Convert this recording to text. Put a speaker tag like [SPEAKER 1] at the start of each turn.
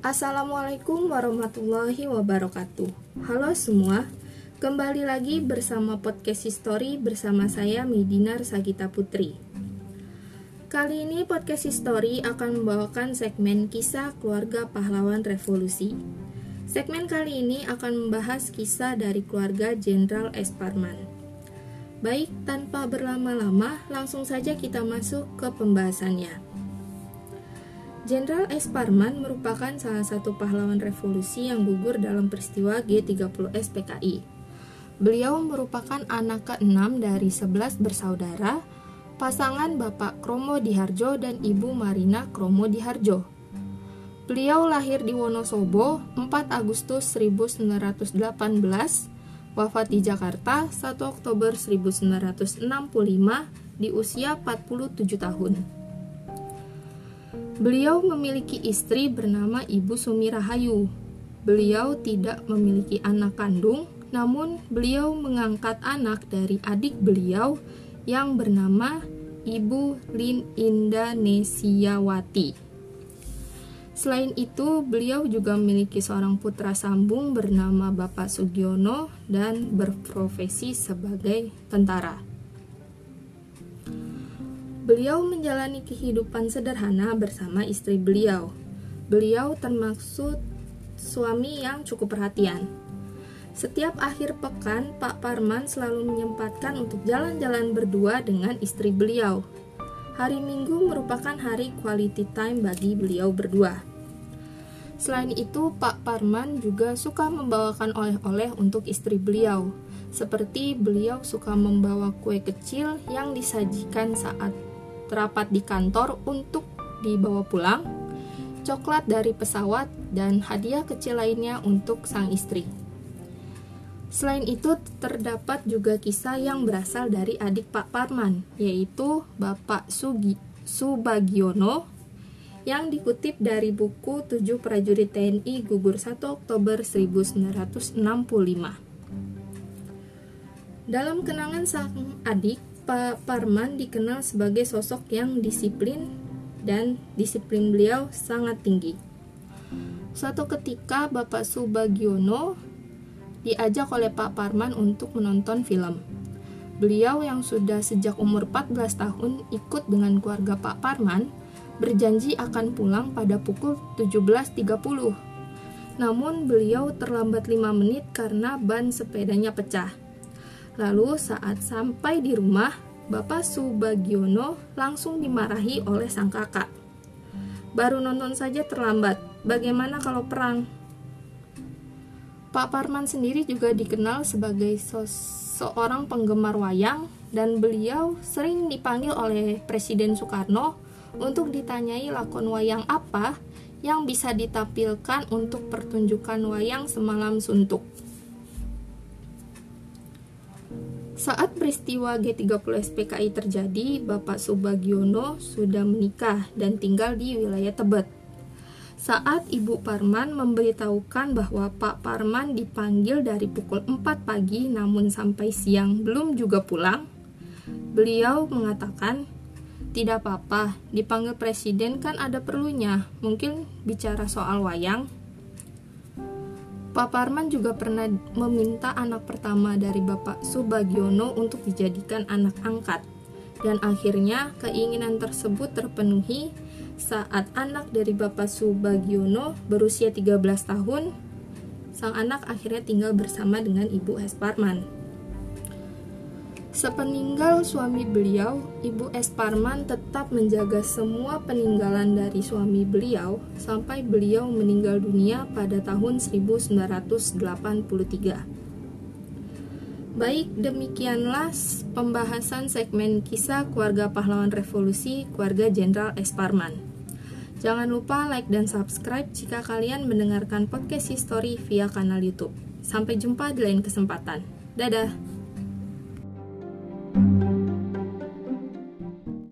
[SPEAKER 1] Assalamualaikum warahmatullahi wabarakatuh. Halo semua, kembali lagi bersama podcast History bersama saya Midinar Sagita Putri. Kali ini podcast History akan membawakan segmen kisah keluarga pahlawan revolusi. Segmen kali ini akan membahas kisah dari keluarga Jenderal S. Baik, tanpa berlama-lama, langsung saja kita masuk ke pembahasannya. Jenderal S. Parman merupakan salah satu pahlawan revolusi yang gugur dalam peristiwa G30S PKI. Beliau merupakan anak ke-6 dari 11 bersaudara, pasangan Bapak Kromo Diharjo dan Ibu Marina Kromo Diharjo. Beliau lahir di Wonosobo 4 Agustus 1918, wafat di Jakarta 1 Oktober 1965 di usia 47 tahun. Beliau memiliki istri bernama Ibu Sumi Rahayu. Beliau tidak memiliki anak kandung, namun beliau mengangkat anak dari adik beliau yang bernama Ibu Lin Indonesiawati. Selain itu, beliau juga memiliki seorang putra sambung bernama Bapak Sugiono dan berprofesi sebagai tentara. Beliau menjalani kehidupan sederhana bersama istri beliau. Beliau termaksud suami yang cukup perhatian. Setiap akhir pekan, Pak Parman selalu menyempatkan untuk jalan-jalan berdua dengan istri beliau. Hari Minggu merupakan hari quality time bagi beliau berdua. Selain itu, Pak Parman juga suka membawakan oleh-oleh untuk istri beliau, seperti beliau suka membawa kue kecil yang disajikan saat terapat di kantor untuk dibawa pulang, coklat dari pesawat, dan hadiah kecil lainnya untuk sang istri. Selain itu, terdapat juga kisah yang berasal dari adik Pak Parman, yaitu Bapak Sugi, Subagiono, yang dikutip dari buku 7 prajurit TNI gugur 1 Oktober 1965. Dalam kenangan sang adik, Pak Parman dikenal sebagai sosok yang disiplin dan disiplin beliau sangat tinggi. Suatu ketika Bapak Subagiono diajak oleh Pak Parman untuk menonton film. Beliau yang sudah sejak umur 14 tahun ikut dengan keluarga Pak Parman berjanji akan pulang pada pukul 17.30. Namun beliau terlambat 5 menit karena ban sepedanya pecah. Lalu saat sampai di rumah, Bapak Subagiono langsung dimarahi oleh sang kakak. Baru nonton saja terlambat, bagaimana kalau perang? Pak Parman sendiri juga dikenal sebagai seorang penggemar wayang dan beliau sering dipanggil oleh Presiden Soekarno untuk ditanyai lakon wayang apa yang bisa ditampilkan untuk pertunjukan wayang semalam suntuk. Saat peristiwa G30 SPKI terjadi, Bapak Subagiono sudah menikah dan tinggal di wilayah Tebet. Saat Ibu Parman memberitahukan bahwa Pak Parman dipanggil dari pukul 4 pagi namun sampai siang belum juga pulang, beliau mengatakan, tidak apa-apa, dipanggil presiden kan ada perlunya, mungkin bicara soal wayang, Pak Parman juga pernah meminta anak pertama dari Bapak Subagiono untuk dijadikan anak angkat. Dan akhirnya keinginan tersebut terpenuhi saat anak dari Bapak Subagiono berusia 13 tahun, sang anak akhirnya tinggal bersama dengan Ibu S. Sepeninggal suami beliau, Ibu S. Parman tetap menjaga semua peninggalan dari suami beliau sampai beliau meninggal dunia pada tahun 1983. Baik, demikianlah pembahasan segmen kisah keluarga pahlawan revolusi keluarga Jenderal S. Parman. Jangan lupa like dan subscribe jika kalian mendengarkan podcast history via kanal YouTube. Sampai jumpa di lain kesempatan. Dadah!